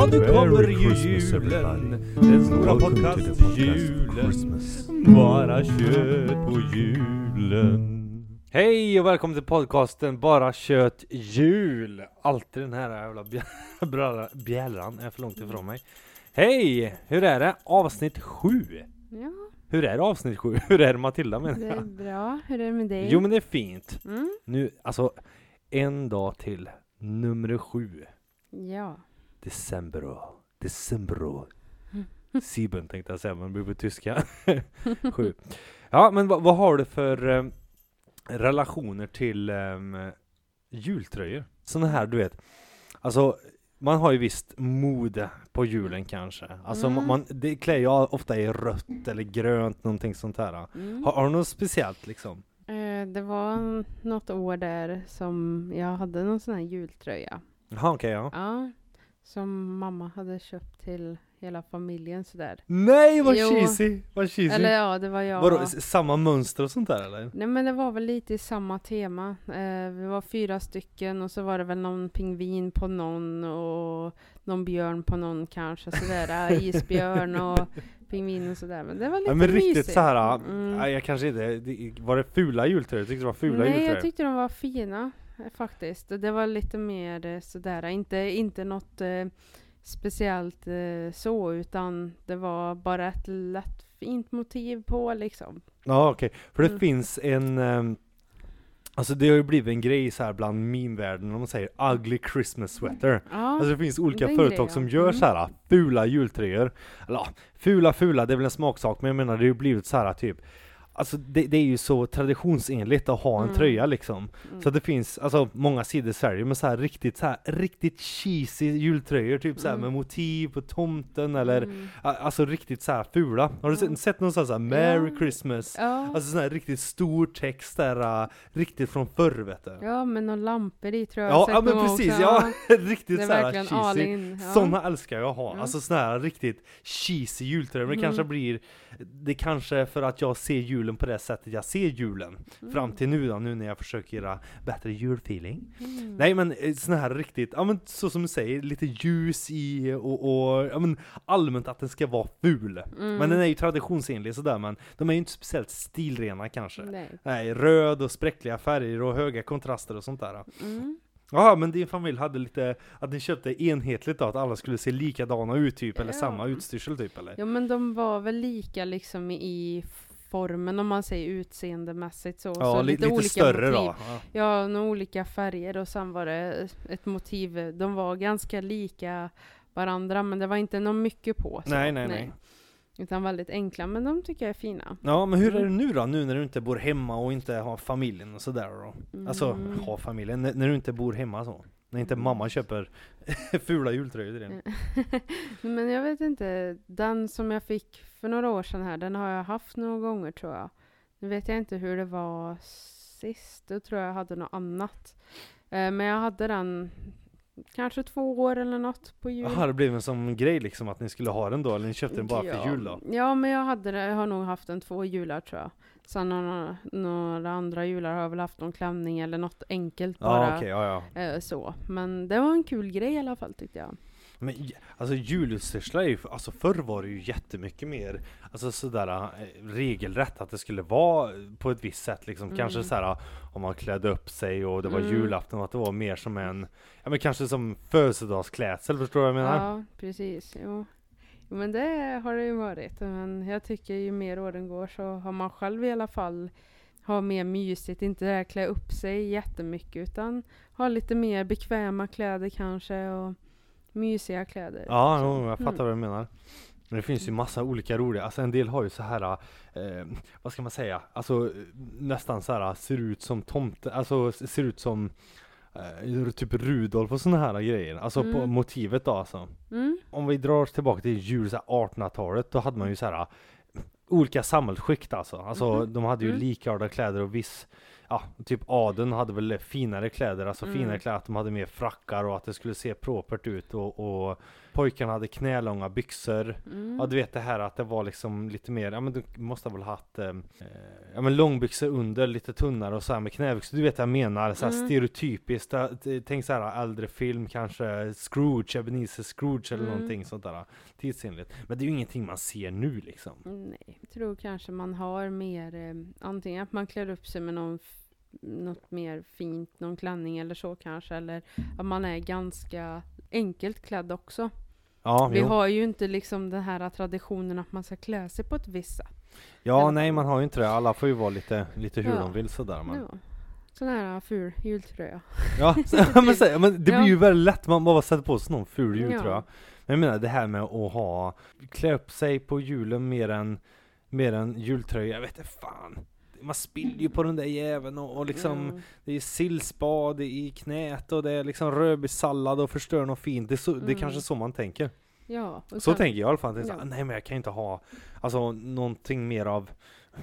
Ja, nu kommer ju julen. Den stora podcast-julen. Bara kött på julen. Hej och välkommen till podcasten Bara kött jul. Alltid den här jävla bjä- bra- bjällran är för långt ifrån mig. Hej! Hur är det? Avsnitt sju. Ja, Hur är det avsnitt sju? Hur är det Matilda menar det är jag? bra. Hur är det med dig? Jo men det är fint. Mm? Nu, alltså en dag till. Nummer sju. Ja. December. December. Sieben tänkte jag säga, men det blir på tyska. Sju. Ja, men vad, vad har du för eh, relationer till um, jultröjor? Sådana här, du vet. Alltså, man har ju visst mode på julen kanske. Alltså, Mm. man, det klär ju ofta i rött eller grönt, någonting sånt här. Mm. Har, har du något speciellt liksom? Eh, det var något år där som jag hade någon sån här jultröja. Jaha, okej, ja. Ja. Som mamma hade köpt till hela familjen sådär. Nej, vad Jo. cheesy! Vad cheesy! Eller ja, det var jag. Vadå, samma mönster och sånt där eller? Nej men det var väl lite i samma tema. Eh, vi var fyra stycken och så var det väl någon pingvin på någon och någon björn på någon kanske sådär. Isbjörn och pingvin och sådär. Men det var lite Ja men riktigt mysigt. så här. Mm. nej, jag kanske inte, var det fula jultröjor? Jag tyckte det var fula Nej, jultröjor. jag tyckte de var fina faktiskt. Det var lite mer eh, sådär, inte, inte något eh, speciellt eh, så, utan det var bara ett lätt fint motiv på liksom. Ja okej, för det Mm. finns en ehm, Alltså det har ju blivit en grej så här bland meme-världen, om man säger ugly Christmas sweater. Ja, Alltså det finns olika den företag grejen. som gör Mm. så här fula jultröjor. Eller fula fula, det är väl en smaksak, men jag menar det har ju blivit så här typ Alltså det, det är ju så traditionsenligt att ha en Mm. tröja liksom. mm. Så det finns, alltså många sidor säljer med så här riktigt så här riktigt cheesy jultröjor, typ så här Mm. med motiv på tomten eller Mm. Alltså riktigt så här fula. Har du sett, sett någon sån här Merry. Christmas? Ja, Alltså sån här riktigt stor text där, uh, riktigt från förr vet du. ja, med några lampor i tror jag. Ja, ja men precis, också. ja! Riktigt så här cheesy. in. Ja. Såna älskar jag att ha, Ja. alltså såna här riktigt cheesy jultröjor. Men det kanske Mm. blir, det kanske är för att jag ser julen på det sättet jag ser julen. Mm. Fram till nu då, nu när jag försöker göra bättre julfeeling. Mm. Nej men eh, såna här riktigt, ja men så som du säger, lite ljus i och, och ja men allmänt att den ska vara ful. Mm. Men den är ju traditionsenlig sådär men de är ju inte speciellt stilrena kanske. Nej. Nej, röd och spräckliga färger och höga kontraster och sånt där. Mm. Ja men din familj hade lite, att ni köpte enhetligt då, att alla skulle se likadana ut typ, eller Ja. samma utstyrsel typ eller? Ja men de var väl lika liksom i formen om man säger utseendemässigt så. Ja, så li- lite, olika större motiv. då. Ja. Ja, några olika färger och sen var det ett motiv. De var ganska lika varandra men det var inte något mycket på. Så. Nej, nej, nej. Utan väldigt enkla, men de tycker jag är fina. Ja men hur är det Mm. nu då, nu när du inte bor hemma och inte har familjen och sådär då? Alltså, Mm. ha familjen, när du inte bor hemma så? När inte Mm. mamma köper fula jultröjor till dig? men jag vet inte, den som jag fick för några år sedan här, den har jag haft några gånger tror jag. Nu vet jag inte hur det var sist, då tror jag jag hade något annat. Eh, men jag hade den kanske två år eller något på jul. Jaha, det blev en sån grej liksom att ni skulle ha den då, eller ni köpte den bara ja. för jul då? Ja, men jag, hade det, jag har nog haft den två jular tror jag. Sen några, några andra jular har jag väl haft någon klänning eller något enkelt Ja bara. okej, ja ja. eh, så. Men det var en kul grej i alla fall tyckte jag. Men alltså julutstyrslar är ju, alltså förr var det ju jättemycket mer, alltså sådär eh, regelrätt att det skulle vara på ett visst sätt liksom, kanske Mm. såhär om man klädde upp sig och det var Mm. julafton, att det var mer som en, ja men kanske som födelsedagsklädsel, förstår du vad jag menar? Ja, precis. Jo. Men det har det ju varit. Men jag tycker ju mer åren går så har man själv i alla fall har mer mysigt, inte det här klä upp sig jättemycket utan ha lite mer bekväma kläder kanske och mysiga kläder. Ja, Så. jo, jag fattar Mm. vad du menar. Men det finns ju massa olika roliga, alltså en del har ju så här, eh, vad ska man säga, alltså nästan så här ser ut som tomte, alltså ser ut som eh, typ Rudolf och såna här grejer, alltså på Mm. motivet då alltså. Mm. Om vi drar oss tillbaka till jul, så här 1800-talet, då hade man ju så här olika samhällsskikt alltså. Alltså Mhm. de hade ju Mm. likartade kläder och viss ja, typ adeln hade väl finare kläder, alltså Mm. finare kläder, att de hade mer frackar och att det skulle se propert ut och, och pojkarna hade knälånga byxor. Mm. Ja du vet det här att det var liksom lite mer, ja men du måste ha väl haft eh, Ja men långbyxor under, lite tunnare och så här med knäbyxor, du vet vad jag menar, så här Mm. stereotypiskt, eh, tänk så här äldre film kanske, Scrooge, Ebenezer Scrooge eller Mm. någonting sånt där tidsenligt. Men det är ju ingenting man ser nu liksom. Nej, jag tror kanske man har mer, eh, antingen att man klär upp sig med någon något mer fint, någon klänning eller så kanske, eller att man är ganska enkelt klädd också. Ja, Vi jo. har ju inte liksom den här traditionen att man ska klä sig på ett visst sätt. ja nej man har ju inte det, alla får ju vara lite, lite hur Ja. de vill sådär men. Ja. Sån här ful jultröja. Ja, men, så, men det blir ju väldigt lätt, man bara sätter på sig någon ful Ja. jultröja. Men jag menar det här med att ha, klä upp sig på julen mer än, mer än jultröja, jag vet inte fan. Man spiller ju på den där jäveln och, och liksom, Ja. det är sillspad i knät och det är liksom rödbetssallad och förstör något fint. Det är, så, det är Mm. kanske så man tänker. Ja, Så sen- tänker jag i alla fall. Ja. Nej men jag kan inte ha, alltså någonting mer av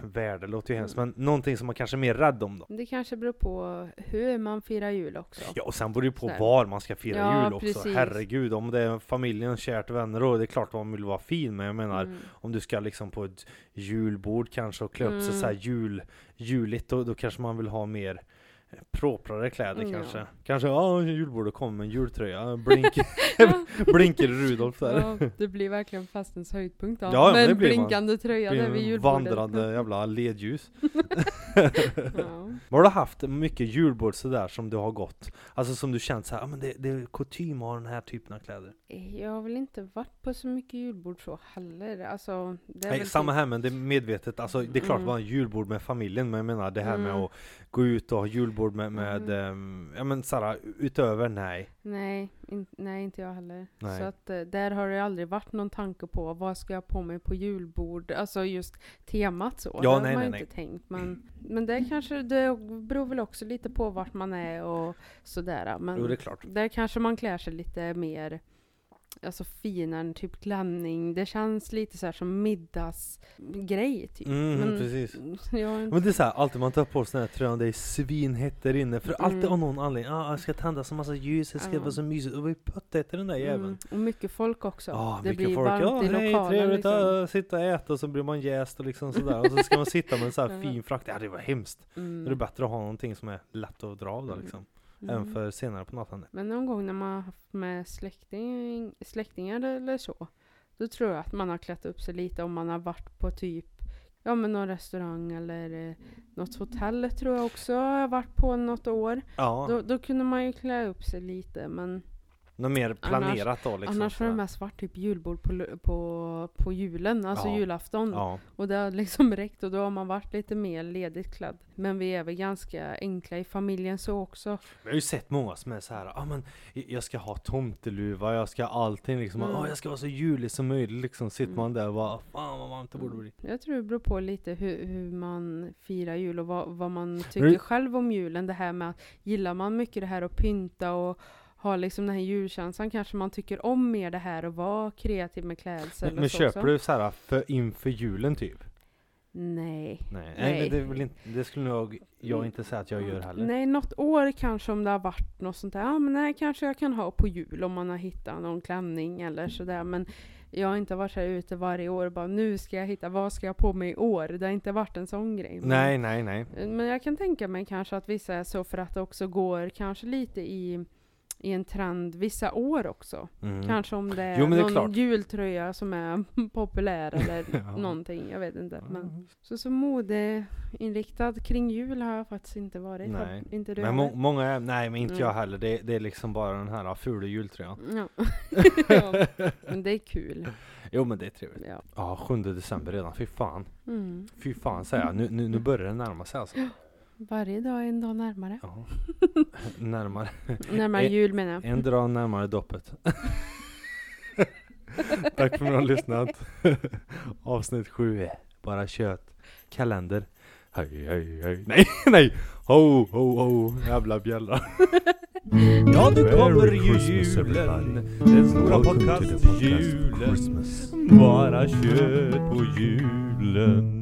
värde, låter ju hemskt, Mm. men någonting som man kanske är mer rädd om då. Det kanske beror på hur man firar jul också. Ja och sen beror det ju på Sådär. var man ska fira Ja, jul också. precis. Herregud, om det är familjen, kärt vänner då, det är klart man vill vara fin, men jag menar Mm. om du ska liksom på ett julbord kanske och klä upp sig Mm. så här jul, juligt, då, då kanske man vill ha mer eh, proprare kläder Mm, kanske. ja. Kanske, ja julbordet kommer med en jultröja, blink, blinker Rudolf där. Ja, det blir verkligen fastens höjdpunkt då. Ja, ja, men med det blir man. blinkande tröja Blir där vid julbordet. vandrande jävla ledljus. Ja. Har du haft mycket julbord sådär som du har gått? Alltså som du känt såhär, ah, men det, det är kutym att ha den här typen av kläder. Jag har väl inte varit på så mycket julbord så heller. Alltså, det är Nej, samma typ- här men det är medvetet, alltså det är klart Mm. var en julbord med familjen men jag menar det här med Mm. att gå ut och ha julbord med, med Mm. ehm, ja men såhär utöver, nej. Nej, in, nej, inte jag heller. Nej. Så att eh, där har det aldrig varit någon tanke på vad ska jag ha på mig på julbord? Alltså just temat så. Ja, det har nej, man nej, inte nej. tänkt. Men, men det kanske, det beror väl också lite på vart man är och sådär. Men Jo det är klart. där kanske man klär sig lite mer Alltså finare, typ klänning. Det känns lite så här som middagsgrej typ. Mm, Men- precis. Ja, Men det är såhär, alltid man tar på sig den här tröjan, det är svinhett där inne. För alltid Mm. av någon anledning, ah, jag ska tända så massa ljus, det ska Ja. vara så mysigt. Och vi puttet i den där jäveln. mm, och mycket folk också. Ja, det mycket blir folk. varmt Ja, i hej, lokalen. trevligt liksom. att sitta och äta och så blir man jäst och liksom sådär. Och så ska man sitta med en sån här fin frack. Ja, det var hemskt. Mm. Då är det bättre att ha någonting som är lätt att dra av då Mm. liksom. Mm. Även för senare på natten. Men någon gång när man har haft med släkting, släktingar eller så, då tror jag att man har klätt upp sig lite om man har varit på typ Ja men någon restaurang eller eh, något hotell tror jag också jag har varit på något år. Ja, Då, då kunde man ju klä upp sig lite men något mer planerat då liksom. annars har det mest varit typ julbord på, på, på julen, alltså Ja. julafton. Ja, Och det har liksom räckt och då har man varit lite mer ledigt klädd. Men vi är väl ganska enkla i familjen så också. jag har ju sett många som är så här, ah, men jag ska ha tomteluva, jag ska ha allting liksom, Mm. ah, jag ska vara så julig som möjligt liksom. Sitter Mm. man där och bara, fan vad varmt det borde bli. Jag tror det beror på lite hur, hur man firar jul och vad, vad man Men tycker det- själv om julen. Det här med att gillar man mycket det här att pynta och ha liksom den här julkänslan kanske man tycker om mer det här och vara kreativ med klädsel Men, men så köper också. du så här för, inför julen typ? Nej. Nej, Nej. Det, väl inte, det skulle nog jag inte säga att jag gör heller. Nej, något år kanske om det har varit något sånt där. Ja, men nej, kanske jag kan ha på jul om man har hittat någon klänning eller sådär. Men jag har inte varit här ute varje år och bara nu ska jag hitta, vad ska jag på mig i år? Det har inte varit en sån grej. Nej, nej, nej. Men jag kan tänka mig kanske att vissa är så för att det också går kanske lite i, i en trend vissa år också. Mm. Kanske om det är Jo, men det är någon jultröja som är populär eller Ja. någonting. Jag vet inte. Men, Mm. så, så modeinriktad kring jul har jag faktiskt inte varit. Har Nej. Inte du Men må, många är, nej men inte Mm. jag heller. Det, det är liksom bara den här fula jultröjan. Ja. ja. Men det är kul. Jo men det är trevligt. Ja. Ja, 7 december redan. Fy fan. Mm. Fy fan säger jag. Nu, nu, nu börjar det närma sig alltså. Varje dag är en dag närmare. Ja. Närmare. Närmare jul menar jag. En dag närmare doppet. Tack för att ni har lyssnat. Avsnitt 7. Bara kött. Kalender. Hej, hej, hej. Nej, nej! Ho, ho, ho. Jävla bjällra. Ja, nu kommer ju julen. Den stora podcast podcast-julen. Christmas. Bara kött på julen.